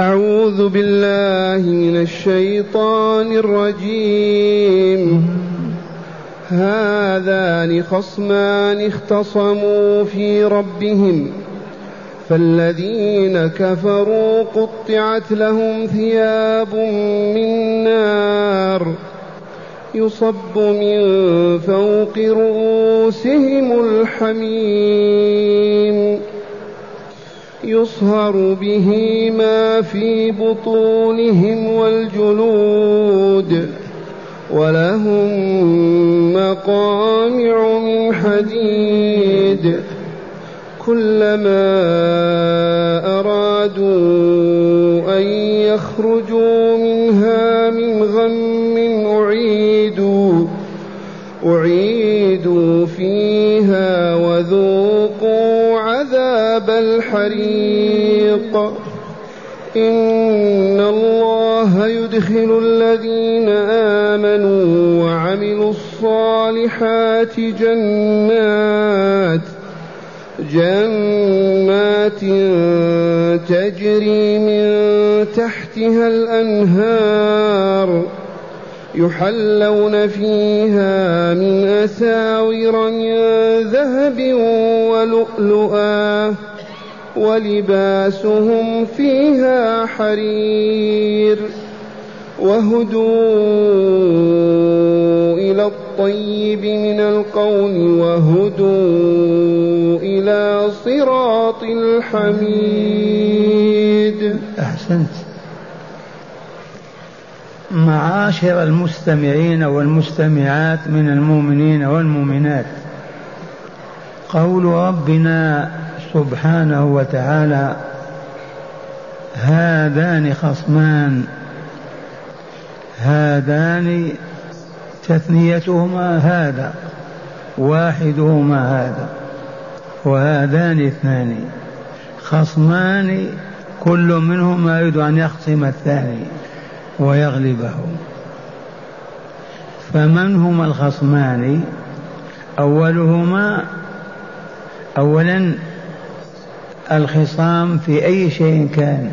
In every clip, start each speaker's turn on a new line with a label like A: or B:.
A: أعوذ بالله من الشيطان الرجيم. هذان خصمان اختصموا في ربهم. فالذين كفروا قطعت لهم ثياب من نار. يصب من فوق رؤوسهم الحميم. يصهر به ما في بطونهم والجلود ولهم مقامع من حديد كلما أرادوا أن يخرجوا منها من غم أعيدوا أعيدوا عذاب الحريق. إن الله يدخل الذين آمنوا وعملوا الصالحات جنات جنات تجري من تحتها الأنهار يحلون فيها من أساور من ذهب ولؤلؤا. ولباسهم فيها حرير وهدوا إلى الطيب من القول وهدوا إلى صراط الحميد.
B: أحسنت. معاشر المستمعين والمستمعات من المؤمنين والمؤمنات قول ربنا سبحانه وتعالى هذان خصمان. هذان تثنيتهما هذا واحدهما هذا وهذان اثنان. خصمان كل منهما يريد أن يخصم الثاني ويغلبه. فمن هما الخصمان؟ أولهما أولا الخصام في أي شيء كان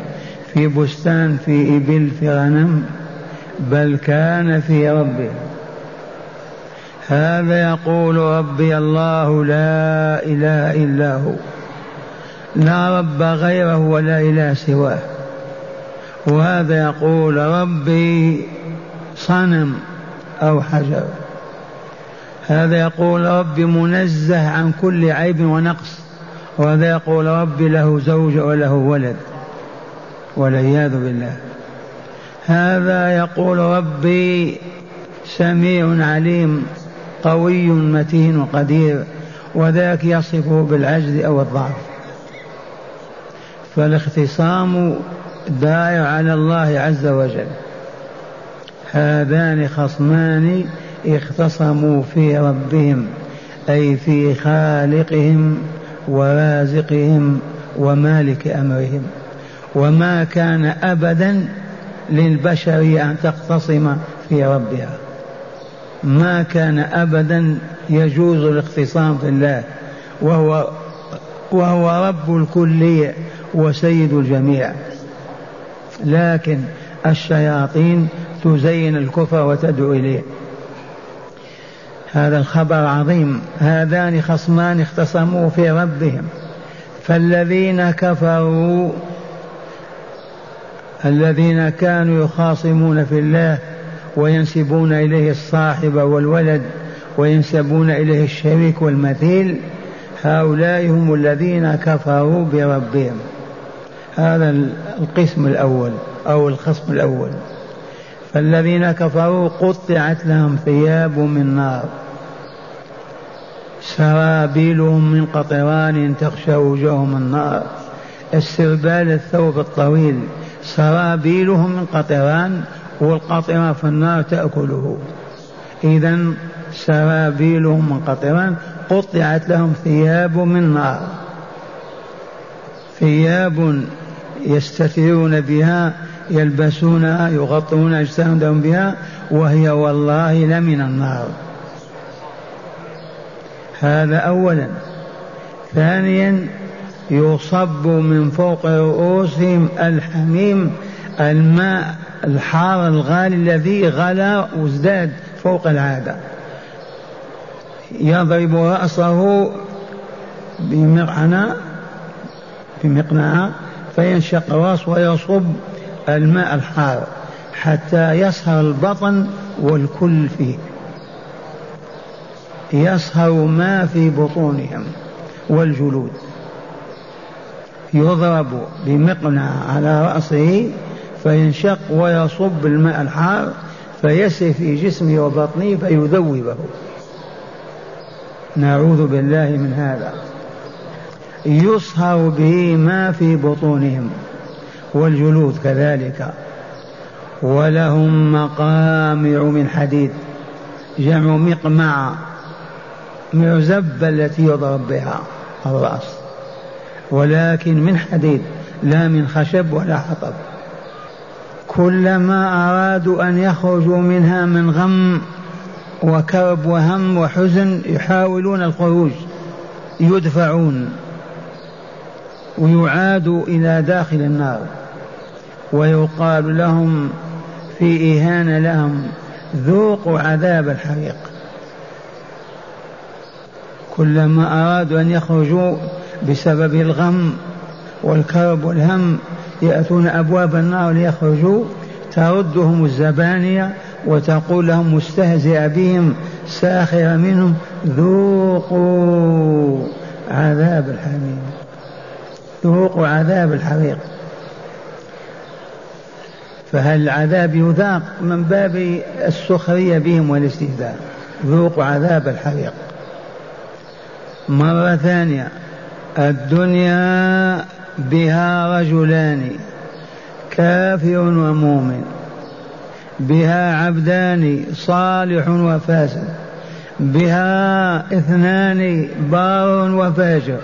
B: في بستان في إبل في غنم بل كان في ربه. هذا يقول ربي الله لا إله إلا هو. لا رب غيره ولا إله سواه. وهذا يقول ربي صنم أو حجر. هذا يقول ربي منزه عن كل عيب ونقص. وهذا يقول ربي له زوج وله ولد والعياذ بالله. هذا يقول ربي سميع عليم قوي متين قدير وذاك يصفه بالعجز أو الضعف. فالاختصام داعي على الله عز وجل. هذان خصمان اختصموا في ربهم أي في خالقهم. ورازقهم ومالك أمرهم. وما كان ابدا للبشر أن تختصم في ربها. ما كان ابدا يجوز الاختصام في الله. وهو وهو رب الكل وسيد الجميع. لكن الشياطين تزين الكفر وتدعو إليه. هذا الخبر عظيم. هذان خصمان اختصموا في ربهم. فالذين كفروا الذين كانوا يخاصمون في الله وينسبون إليه الصاحب والولد وينسبون إليه الشريك والمثيل هؤلاء هم الذين كفروا بربهم. هذا القسم الأول أو الخصم الأول. فالذين كفروا قطعت لهم ثياب من نار. سرابيلهم من قطران تخشى وجوههم النار. السربال الثوب الطويل. سرابيلهم من قطران والقطرة في النار تأكله. إذا سرابيلهم من قطران قطعت لهم ثياب من نار. ثياب يستترون بها يلبسونها يغطون أجسامهم بها وهي والله لمن النار. هذا أولا. ثانيا يصب من فوق رؤوسهم الحميم الماء الحار الغالي الذي غلا وازداد فوق العادة. يضرب رأسه بمقعنى بمقنعة فينشق الراس ويصب الماء الحار حتى يصهر البطن والكل فيه. يصهر ما في بطونهم والجلود. يضرب بمقنع على رأسه فينشق ويصب الماء الحار فيسري في جسمه وبطنه فيذوبه. نعوذ بالله من هذا. يصهر به ما في بطونهم. والجلود كذلك. ولهم مقامع من حديد جمع مقمع معزبة التي يضرب بها الرأس ولكن من حديد لا من خشب ولا حطب. كلما أرادوا أن يخرجوا منها من غم وكرب وهم وحزن يحاولون الخروج يدفعون. ويعاد إلى داخل النار ويقال لهم في إهانة لهم ذوقوا عذاب الحريق. كلما أرادوا أن يخرجوا بسبب الغم والكرب والهم يأتون أبواب النار ليخرجوا تردهم الزبانية وتقول لهم مستهزئة بهم ساخرة منهم ذوقوا عذاب الحميم ذوقوا عذاب الحريق. فهل العذاب يذاق من باب السخرية بهم والاستهزاء؟ ذوقوا عذاب الحريق. مرة ثانية. الدنيا بها رجلان كافر ومؤمن. بها عبدان صالح وفاسد. بها اثنان بار وفاجر.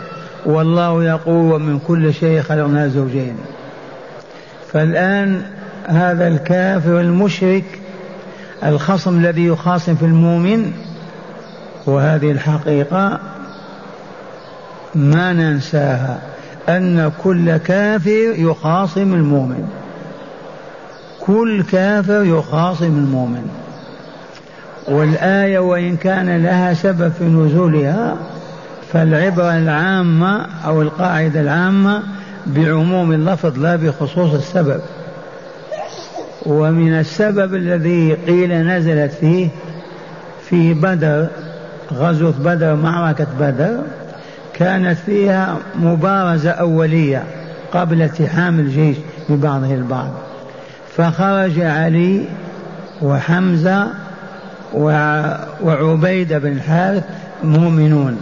B: والله يقول ومن كل شيء خلقنا زوجين. فالآن هذا الكافر المشرك الخصم الذي يخاصم في المؤمن وهذه الحقيقة ما ننساها أن كل كافر يخاصم المؤمن. كل كافر يخاصم المؤمن. والآية وإن كان لها سبب في نزولها فالعبرة العامة أو القاعدة العامة بعموم اللفظ لا بخصوص السبب. ومن السبب الذي قيل نزلت فيه في بدر غزوة بدر معركة بدر كانت فيها مبارزة أولية قبل التحام الجيش ببعضه البعض. فخرج علي وحمزة وعبيدة بن الحارث مؤمنون.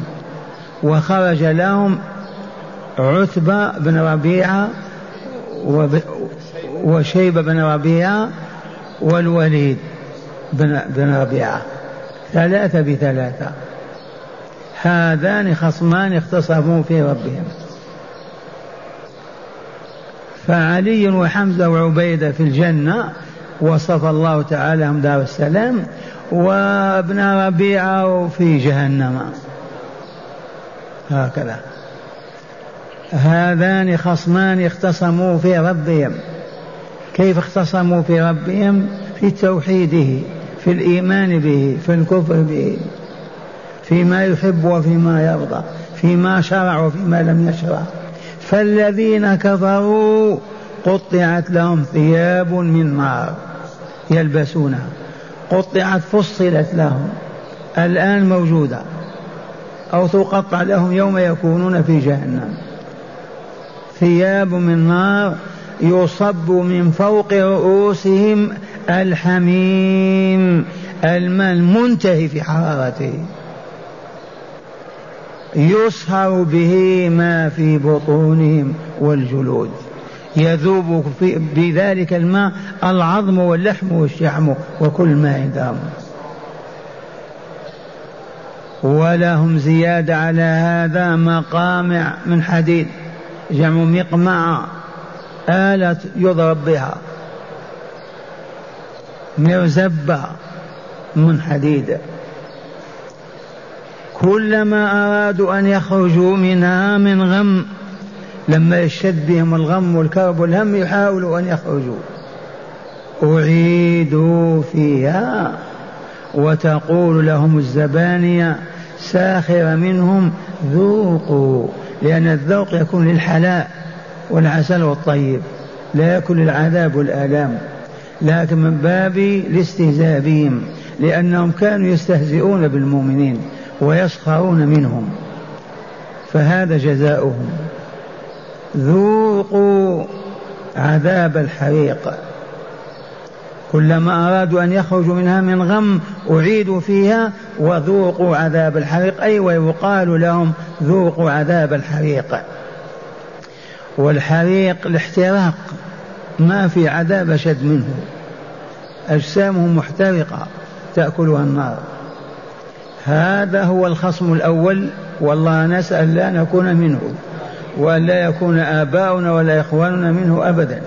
B: وخرج لهم عتبة بن ربيعة وشيبة بن ربيعة والوليد بن, بن ربيعة. ثلاثة بثلاثة. هذان خصمان اختصموا في ربهم. فعلي وحمزة وعبيدة في الجنة وصف الله تعالى هم دار السلام وابن ربيعة في جهنم. هكذا. هذان خصمان اختصموا في ربهم. كيف اختصموا في ربهم؟ في توحيده في الإيمان به في الكفر به فيما يحب وفيما يرضى فيما شرع وفيما لم يشرع. فالذين كفروا قطعت لهم ثياب من نار يلبسونها. قطعت فصلت لهم. الآن موجودة. أو تقطع لهم يوم يكونون في جهنم. ثياب من نار يصب من فوق رؤوسهم الحميم الماء المنتهي في حرارته. يصهر به ما في بطونهم والجلود. يذوب بذلك الماء العظم واللحم والشحم وكل ما عندهم ولهم زيادة على هذا مقامع من حديد جمع مقمع آلة يضرب بها مرزبة من حديد. كلما أرادوا أن يخرجوا منها من غم لما يشد بهم الغم والكرب والهم يحاولوا أن يخرجوا. أعيدوا فيها. وتقول لهم الزبانية ساخر منهم ذوقوا لأن الذوق يكون للحلاء والعسل والطيب لا يكون للعذاب والآلام. لكن من باب الاستهزاء بهم لأنهم كانوا يستهزئون بالمؤمنين ويسخرون منهم. فهذا جزاؤهم. ذوقوا عذاب الحريق. كلما أرادوا أن يخرجوا منها من غم أعيدوا فيها وذوقوا عذاب الحريق. أي ويقال لهم ذوقوا عذاب الحريق. والحريق الاحتراق ما في عذاب أشد منه. أجسامهم محترقة تأكلها النار. هذا هو الخصم الأول والله نسأل لا نكون منه وأن لا يكون آباؤنا ولا إخواننا منه أبدا.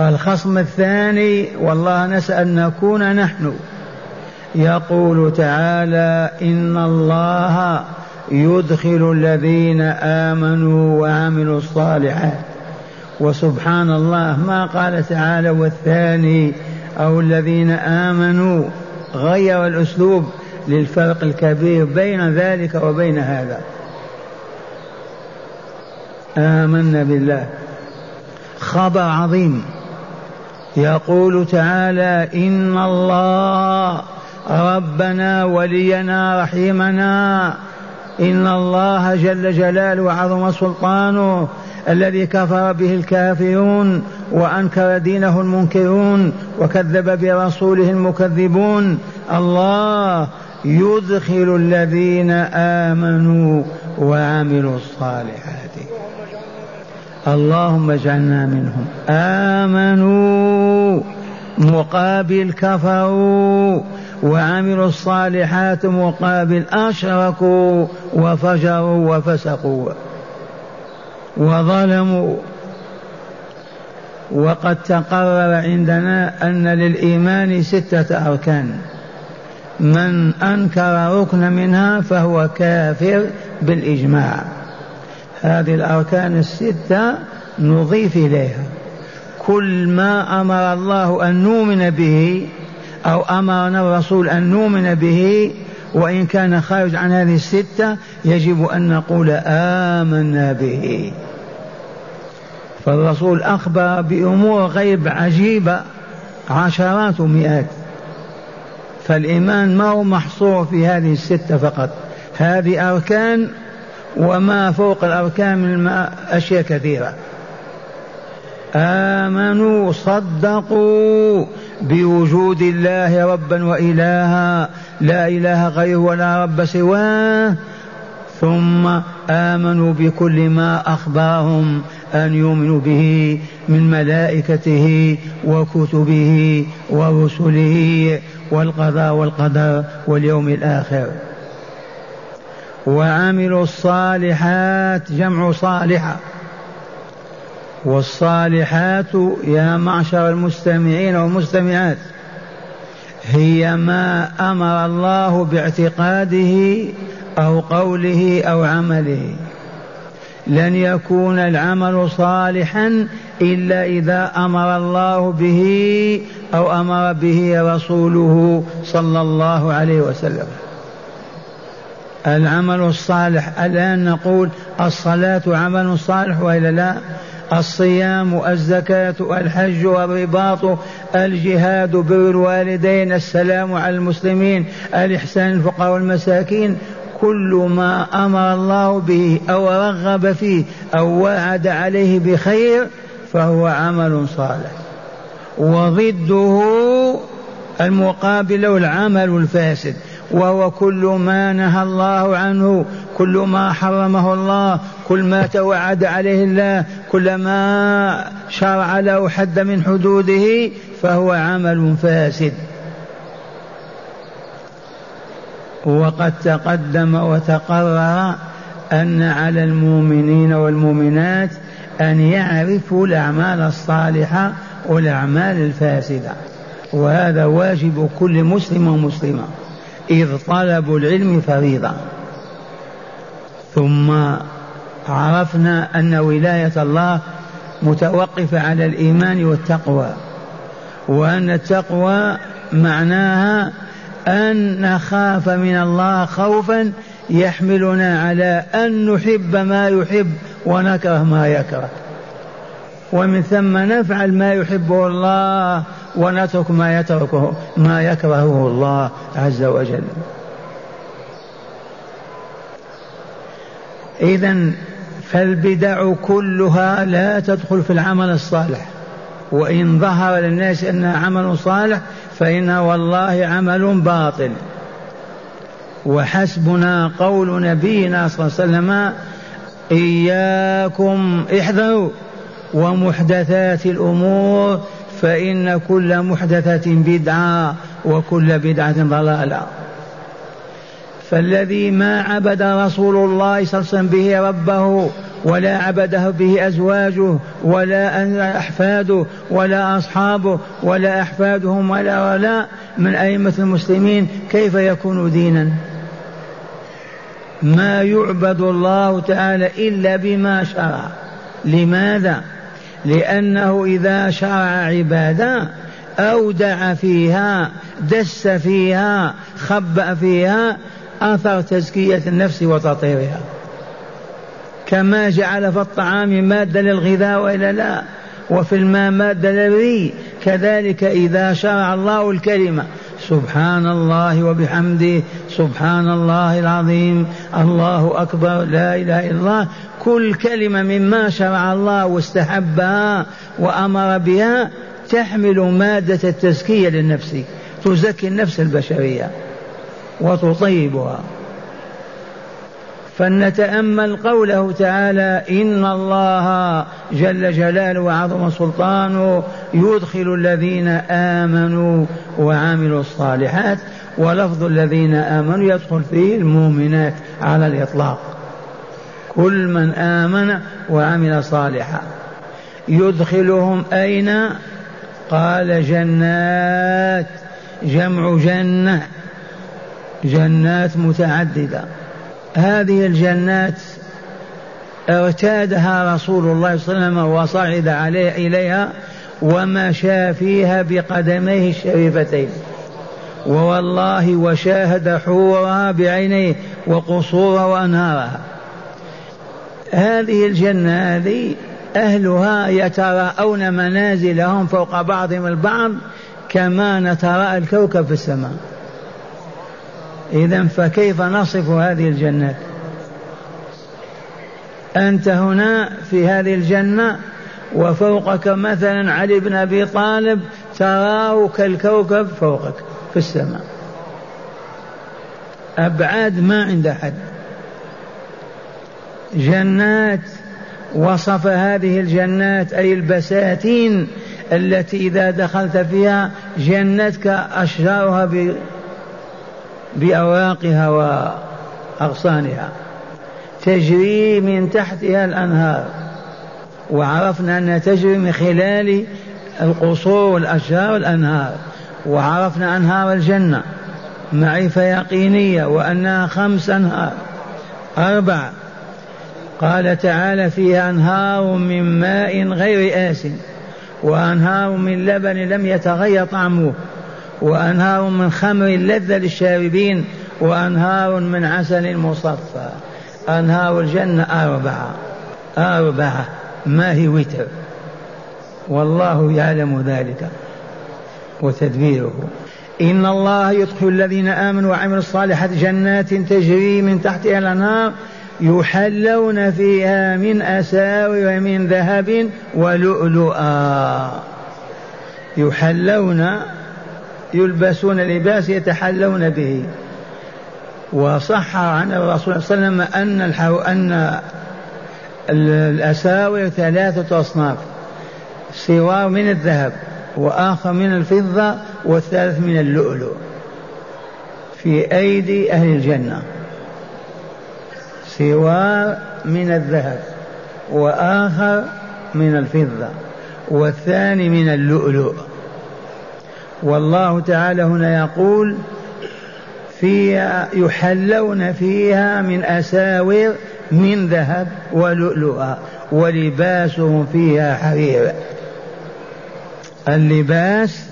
B: الخصم الثاني والله نسأل نكون نحن. يقول تعالى إن الله يدخل الذين آمنوا وعملوا الصالحات. وسبحان الله ما قال تعالى والثاني أو الذين آمنوا غير الأسلوب للفرق الكبير بين ذلك وبين هذا. آمنا بالله. خبر عظيم. يقول تعالى إن الله ربنا ولينا رحيمنا. إن الله جل جلاله وعظم سلطانه الذي كفر به الكافرون وأنكر دينه المنكرون وكذب برسوله المكذبون. الله يدخل الذين آمنوا وعملوا الصالحات. اللهم اجعلنا منهم. آمنوا. مقابل كفروا وعملوا الصالحات مقابل أشركوا وفجروا وفسقوا وظلموا. وقد تقرر عندنا أن للإيمان ستة أركان. من أنكر ركن منها فهو كافر بالإجماع. هذه الأركان الستة نضيف إليها. كل ما أمر الله أن نؤمن به أو أمرنا الرسول أن نؤمن به وإن كان خارج عن هذه الستة يجب أن نقول آمنا به. فالرسول أخبر بأمور غيب عجيبة عشرات ومئات. فالإيمان ما هو محصور في هذه الستة فقط. هذه أركان وما فوق الأركان من أشياء كثيرة. آمنوا صدقوا بوجود الله ربا وإلها. لا إله غيره ولا رب سواه. ثم آمنوا بكل ما أخبرهم أن يؤمنوا به من ملائكته وكتبه ورسله والقضاء والقدر واليوم الآخر. وعملوا الصالحات جمع صالحة. والصالحات يا معشر المستمعين والمستمعات هي ما أمر الله باعتقاده أو قوله أو عمله. لن يكون العمل صالحا إلا إذا أمر الله به أو أمر به رسوله صلى الله عليه وسلم. العمل الصالح الآن نقول الصلاة عمل صالح وإلا لا؟ الصيام الزكاة الحج الرباط الجهاد بر الوالدين السلام على المسلمين الإحسان الفقراء والمساكين. كل ما أمر الله به أو رغب فيه أو وعد عليه بخير فهو عمل صالح. وضده المقابل العمل الفاسد. وهو كل ما نهى الله عنه كل ما حرمه الله كل ما توعد عليه الله كل ما شرع له حد من حدوده فهو عمل فاسد. وقد تقدم وتقرر أن على المؤمنين والمؤمنات أن يعرفوا الأعمال الصالحة والأعمال الفاسدة. وهذا واجب كل مسلم ومسلمة. إذ طلب العلم فريضة. ثم عرفنا أن ولاية الله متوقفة على الإيمان والتقوى وأن التقوى معناها أن نخاف من الله خوفا يحملنا على أن نحب ما يحب ونكره ما يكره. ومن ثم نفعل ما يحبه الله ونترك ما يتركه ما يكرهه الله عز وجل. إذا فالبدع كلها لا تدخل في العمل الصالح. وإن ظهر للناس أنها عمل صالح فإنها والله عمل باطل. وحسبنا قول نبينا صلى الله عليه وسلم إياكم احذروا ومحدثات الأمور فإن كل محدثة بدعة وكل بدعة ضلالة. فالذي ما عبد رسول الله صلى الله عليه وسلم به ربه ولا عبده به أزواجه ولا أحفاده ولا أصحابه ولا أحفادهم ولا ولا من أئمة المسلمين كيف يكون دينا؟ ما يعبد الله تعالى إلا بما شرع. لماذا؟ لأنه إذا شرع عبادة أودع فيها دس فيها خبأ فيها أثر تزكية النفس وتطهيرها. كما جعل في الطعام مادة للغذاء وإلا لا وفي الماء مادة للري. كذلك إذا شرع الله الكلمة سبحان الله وبحمده سبحان الله العظيم الله أكبر لا إله إلا الله كل كلمة مما شرع الله واستحبها وأمر بها تحمل مادة التزكية للنفس تزكي النفس البشرية وتطيبها. فلنتأمل قوله تعالى إن الله جل جلاله وعظم سلطانه يدخل الذين آمنوا وعملوا الصالحات ولفظ الذين آمنوا يدخل فيه المؤمنات على الإطلاق. كل من آمن وعمل صالحا. يدخلهم أين؟ قال جنات جمع جنة جنات متعددة. هذه الجنات ارتادها رسول الله صلى الله عليه وسلم وصعد عليه إليها ومشى فيها بقدميه الشريفتين. ووالله وشاهد حورها بعينيه وقصورها وأنهارها. هذه الجنة هذه أهلها يتراءون منازلهم فوق بعضهم البعض كما نتراءى الكوكب في السماء. إذا فكيف نصف هذه الجنات أنت هنا في هذه الجنة وفوقك مثلا علي بن أبي طالب تراه كالكوكب فوقك في السماء. أبعاد ما عند أحد. جنات وصف هذه الجنات أي البساتين التي إذا دخلت فيها جنتك أشجارها بأواقها وأغصانها. تجري من تحتها الأنهار. وعرفنا أنها تجري من خلال القصور والأشجار والأنهار. وعرفنا أنهار الجنة. معرفة يقينية وأنها خمس أنهار. أربع. قال تعالى فيها أنهار من ماء غير آس وأنهار من لبن لم يتغير طعمه وأنهار من خمر لذة للشاربين وأنهار من عسل مصفى. أنهار الجنة أربعة. أربعة. ما هي وتر؟ والله يعلم ذلك وتدبيره. إن الله يدخل الذين آمنوا وعملوا الصالحات جنات تجري من تحتها الأنهار يحلون فيها من أساور من ذهب ولؤلؤا يحلون يلبسون لباس يتحلون به وصح عن الرسول صلى الله عليه وسلم أن. أن الأساور ثلاثة أصناف سوار من الذهب وآخر من الفضة والثالث من اللؤلؤ في أيدي أهل الجنة سوار من الذهب وآخر من الفضة والثاني من اللؤلؤ. والله تعالى هنا يقول فيها يحلون فيها من أساور من ذهب ولؤلؤا ولباسهم فيها حرير. اللباس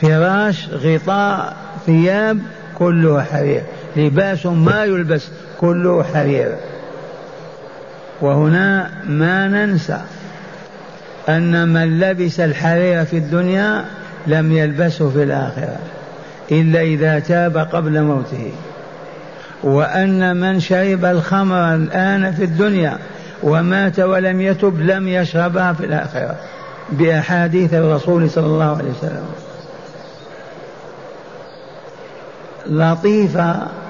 B: فراش غطاء ثياب كله حرير. لباس ما يلبس كله حرير. وهنا ما ننسى أن من لبس الحرير في الدنيا لم يلبسه في الآخرة إلا إذا تاب قبل موته. وأن من شرب الخمر الآن في الدنيا ومات ولم يتب لم يشربها في الآخرة. بأحاديث الرسول صلى الله عليه وسلم. لطيفة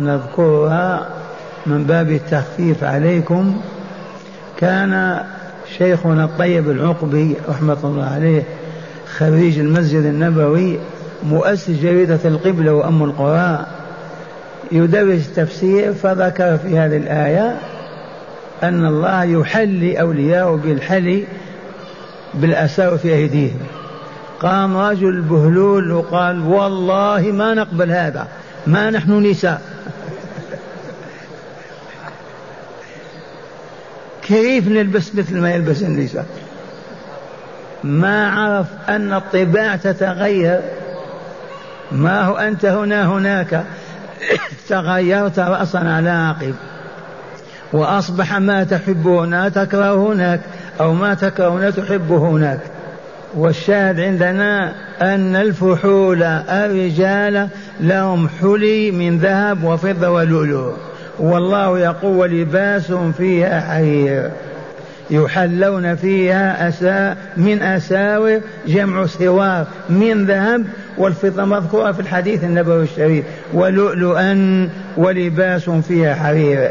B: نذكرها من باب التخفيف عليكم. كان شيخنا الطيب العقبي رحمة الله عليه خريج المسجد النبوي مؤسس جريدة القبلة وأم القرى يدرس التفسير فذكر في هذه الآية أن الله يحلي أولياءه بالحلي بالأسار في أيديهم. قام رجل بهلول وقال والله ما نقبل هذا. ما نحن نساء. كيف نلبس مثل ما يلبس النساء؟ ما عرف أن الطباع تتغير. ما هو أنت هنا هناك. تغيرت رأسا على عقب. وأصبح ما تحب هنا تكره هناك أو ما تكره هنا تحب هناك. والشاهد عندنا أن الفحول الرجال لهم حلي من ذهب وفضة ولؤلؤ. والله يقول ولباسهم فيها حرير. يحلون فيها أسا من أساور جمع سوار من ذهب والفضة مذكورة في الحديث النبوي الشريف. ولؤلؤا ولباس فيها حرير.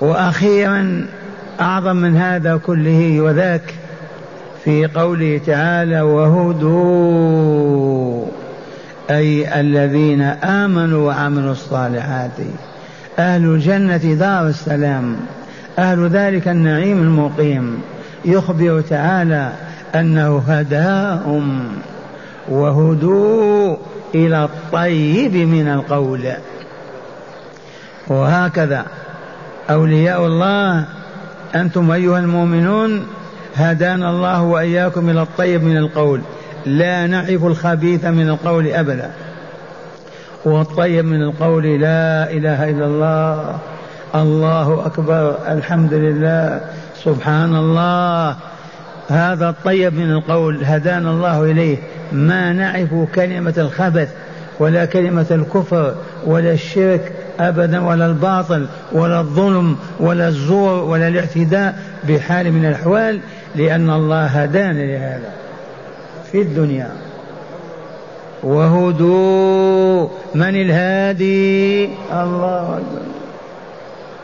B: وأخيرا أعظم من هذا كله وذاك في قوله تعالى وهدوا أي الذين آمنوا وعملوا الصالحات. أهل الجنة دار السلام. أهل ذلك النعيم المقيم. يخبر تعالى أنه هداهم. وهدوا إلى الطيب من القول. وهكذا. أولياء الله. أنتم أيها المؤمنون هدانا الله وإياكم إلى الطيب من القول. لا نعرف الخبيث من القول أبدا. والطيب من القول لا إله إلا الله. الله أكبر. الحمد لله. سبحان الله. هذا الطيب من القول هدانا الله إليه. ما نعرف كلمة الخبث ولا كلمة الكفر ولا الشرك أبدا ولا الباطل ولا الظلم ولا الزور ولا الاعتداء بحال من الأحوال. لأن الله هدانا لهذا في الدنيا. وهدوا من الهادي؟ الله أكبر.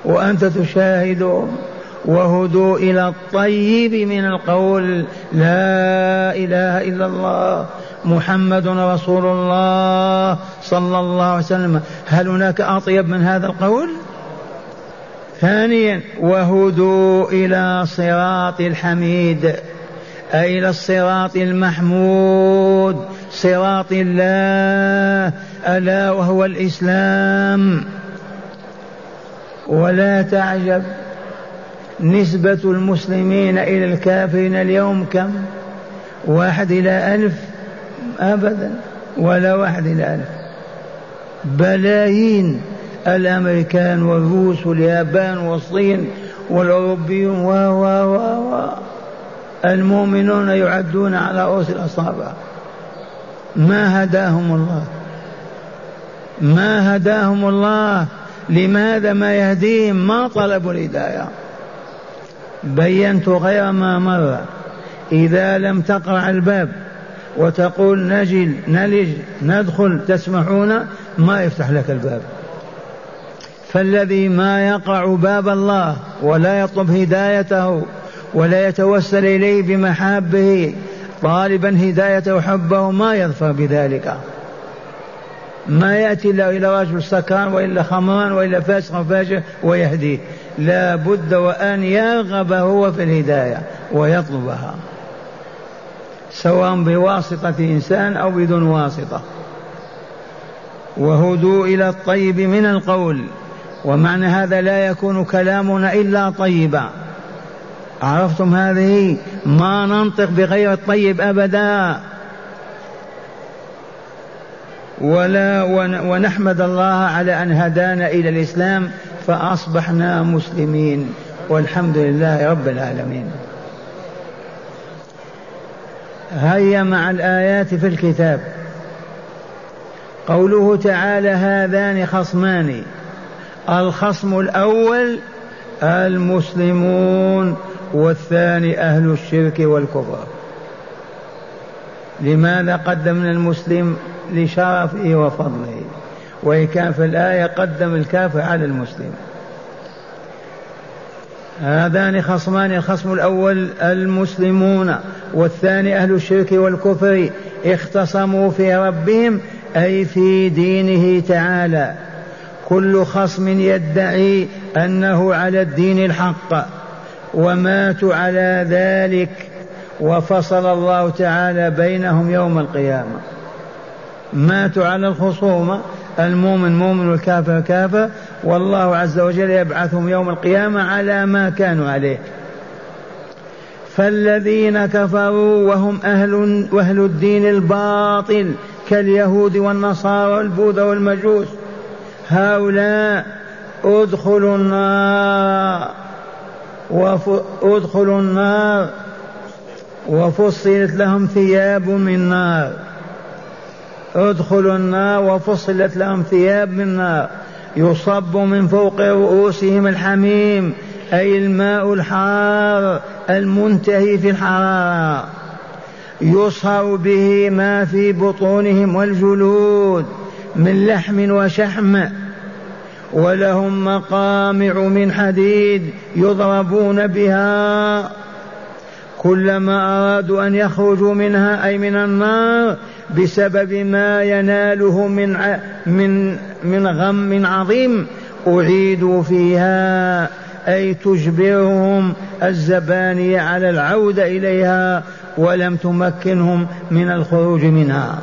B: وأنت تشاهدهم وهدوا إلى الطيب من القول. لا إله إلا الله. محمد رسول الله صلى الله عليه وسلم. هل هناك أطيب من هذا القول؟ ثانيا وهدوا إلى صراط الحميد أي إلى الصراط المحمود صراط الله ألا وهو الإسلام. ولا تعجب نسبة المسلمين إلى الكافرين اليوم كم؟ واحد إلى ألف؟ أبدا ولا واحد إلى ألف. بلايين. الأمريكان والروس واليابان والصين والأوروبيون و و و و المؤمنون يعدون على رؤوس الأصابع. ما هداهم الله؟ ما هداهم الله؟ لماذا ما يهديهم؟ ما طلبوا الهداية. بينت غير ما مر. إذا لم تقرع الباب وتقول نجل نلج ندخل تسمحون ما يفتح لك الباب. فالذي ما يقرع باب الله ولا يطلب هدايته ولا يتوسل إليه بمحابه طالبا هدايته وحبه ما يظفر بذلك. ما يأتي إلا إلى رجل سكران وإلا خمران وإلا فاسق فاجر ويهديه لا بد وأن يرغب هو في الهداية ويطلبها. سواء بواسطة إنسان أو بدون واسطة. وهدوا إلى الطيب من القول. ومعنى هذا لا يكون كلامنا إلا طيبا. عرفتم هذه؟ ما ننطق بغير الطيب أبدا. ولا ونحمد الله على أن هدانا إلى الإسلام فأصبحنا مسلمين. والحمد لله رب العالمين. هيا مع الآيات في الكتاب. قوله تعالى هذان خصمان. الخصم الأول المسلمون والثاني أهل الشرك والكفر. لماذا قدمنا المسلم لشرفه وفضله؟ وإن كان في الآية قدم الكافر على المسلم. هذان خصمان الخصم الأول المسلمون والثاني أهل الشرك والكفر اختصموا في ربهم أي في دينه تعالى. كل خصم يدعي أنه على الدين الحق وماتوا على ذلك وفصل الله تعالى بينهم يوم القيامة. ماتوا على الخصومة المؤمن مؤمن والكافر كافر والله عز وجل يبعثهم يوم القيامة على ما كانوا عليه. فالذين كفروا وهم أهل وأهل الدين الباطل كاليهود والنصارى والبوذا والمجوس. هؤلاء ادخلوا النار ادخلوا النار وفصلت لهم ثياب من نار. ادخلوا النار وفصلت لهم ثياب من نار. يصب من فوق رؤوسهم الحميم أي الماء الحار المنتهي في الحرارة. يصهر به ما في بطونهم والجلود من لحم وشحم. ولهم مقامع من حديد يضربون بها. كلما أرادوا أن يخرجوا منها أي من النار بسبب ما يناله من من من غم عظيم أعيدوا فيها. أي تجبرهم الزبانية على العودة إليها ولم تمكنهم من الخروج منها.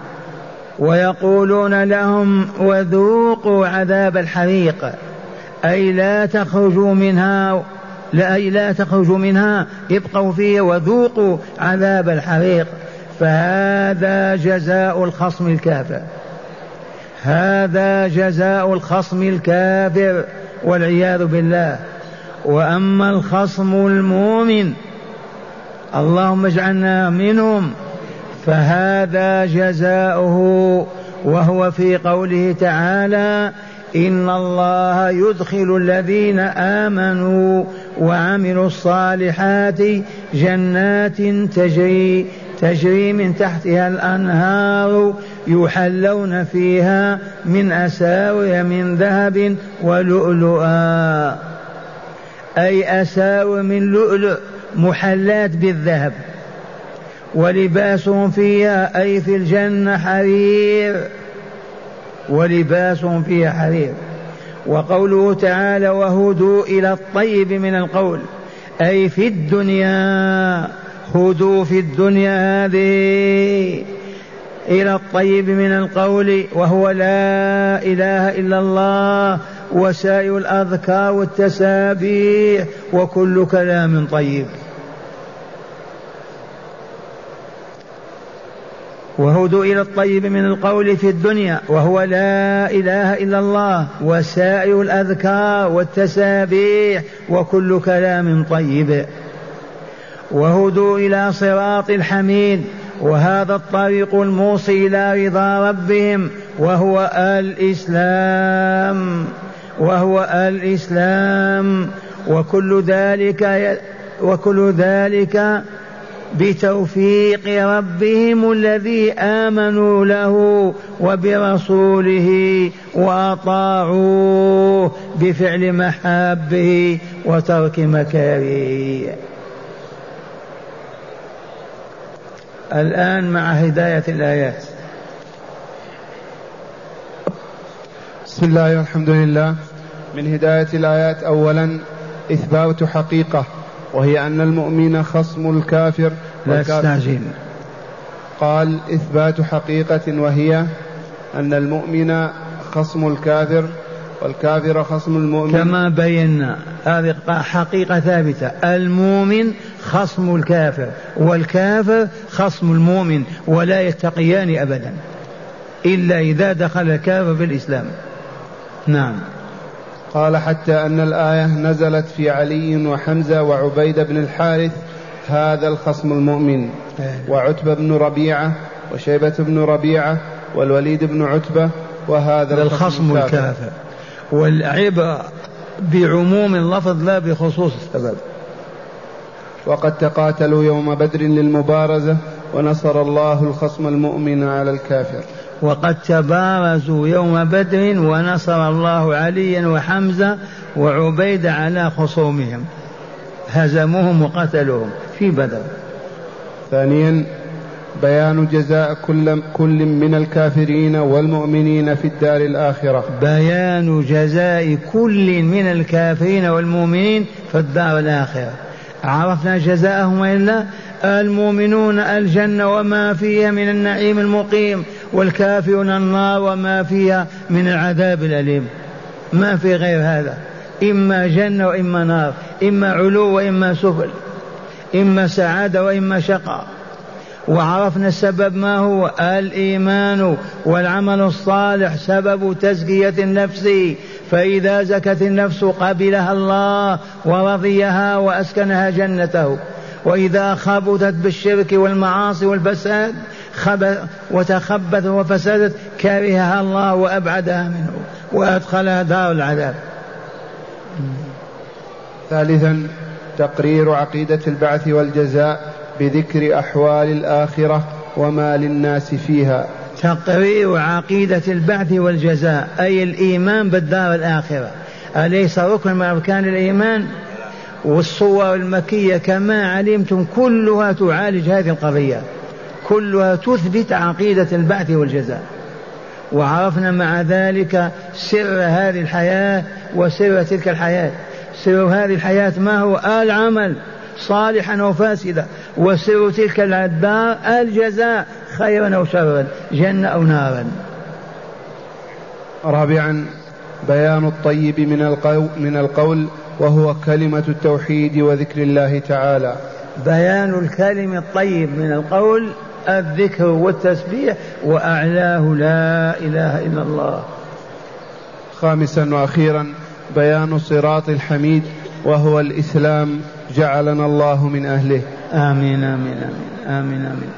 B: ويقولون لهم وذوقوا عذاب الحريق. أي لا تخرجوا منها لا أي لا تخرجوا منها ابقوا فيها وذوقوا عذاب الحريق. فهذا جزاء الخصم الكافر. هذا جزاء الخصم الكافر والعياذ بالله. وأما الخصم المؤمن اللهم اجعلنا منهم. فهذا جزاؤه وهو في قوله تعالى إن الله يدخل الذين آمنوا وعملوا الصالحات جنات تجري تجري من تحتها الأنهار يحلون فيها من أساور من ذهب ولؤلؤا. أي أساور من لؤلؤ محلات بالذهب. ولباسهم فيها أي في الجنة حرير. ولباسهم فيها حرير. وقوله تعالى وهدوا إلى الطيب من القول أي في الدنيا. هدوا في الدنيا هذه إلى الطيب من القول وهو لا إله إلا الله وسائر الأذكار والتسابيح وكل كلام طيب. وهدوا إلى الطيب من القول في الدنيا وهو لا إله إلا الله وسائر الأذكار والتسابيح وكل كلام طيب. وهدوا إلى صراط الحميد وهذا الطريق الموصي إلى رضا ربهم وهو الإسلام وهو الإسلام. وكل ذلك وكل ذلك بتوفيق ربهم الذي آمنوا له وبرسوله وأطاعوه بفعل محابه وترك مكارهه. الآن مع هداية الآيات.
A: بسم الله والحمد لله. من هداية الآيات اولا إثبات حقيقة. وهي أن المؤمن خصم الكافر
B: لا تستعجل
A: قال إثبات حقيقة وهي أن المؤمن خصم الكافر والكافر خصم المؤمن.
B: كما بينا هذه حقيقة ثابتة. المؤمن خصم الكافر والكافر خصم المؤمن ولا يتقيان أبدا إلا إذا دخل الكافر في الإسلام. نعم.
A: قال حتى أن الآية نزلت في علي وحمزة وعبيد بن الحارث هذا الخصم المؤمن. إيه. وعتبة بن ربيعة وشيبة بن ربيعة والوليد بن عتبة وهذا
B: الخصم الكافر, الكافر. والعبرة بعموم اللفظ لا بخصوص السبب.
A: وقد تقاتلوا يوم بدر للمبارزة ونصر الله الخصم المؤمن على الكافر.
B: وقد تبارزوا يوم بدر ونصر الله عليا وحمزة وعبيد على خصومهم. هزموهم وقتلوهم في بدر.
A: ثانيا بيان جزاء كل كل من الكافرين والمؤمنين في الدار الآخرة.
B: بيان جزاء كل من الكافرين والمؤمنين في الدار الآخرة. عرفنا جزاءهم إلا المؤمنون الجنة وما فيها من النعيم المقيم. والكافرون النار وما فيها من العذاب الأليم. ما في غير هذا. إما جنة وإما نار. إما علو وإما سفل. إما سعادة وإما شقاء. وعرفنا السبب ما هو؟ الإيمان والعمل الصالح سبب تزكية النفس. فإذا زكت النفس قبلها الله ورضيها وأسكنها جنته. وإذا خبثت بالشرك والمعاصي والفساد وتخبث وفسدت كرهها الله وأبعدها منه وأدخلها دار العذاب.
A: ثالثا تقرير عقيدة البعث والجزاء بذكر أحوال الآخرة وما للناس فيها.
B: تقرير عقيدة البعث والجزاء أي الإيمان بالدار الآخرة. أليس ركن من أركان الإيمان؟ والصور المكية كما علمتم كلها تعالج هذه القضية. كلها تثبت عقيدة البعث والجزاء. وعرفنا مع ذلك سر هذه الحياة وسر تلك الحياة. سر هذه الحياة ما هو؟ العمل صالحا أو فاسدا. وسر تلك الدار الجزاء خيرا أو شرا جنة أو نارا.
A: رابعا بيان الطيب من القول, من القول وهو كلمة التوحيد وذكر الله تعالى.
B: بيان الكلم الطيب من القول الذكر والتسبيح وأعلاه لا إله إلا الله
A: خامسا وأخيرا بيان صراط الحميد وهو الإسلام جعلنا الله من أهله
B: آمين آمين آمين آمين, آمين.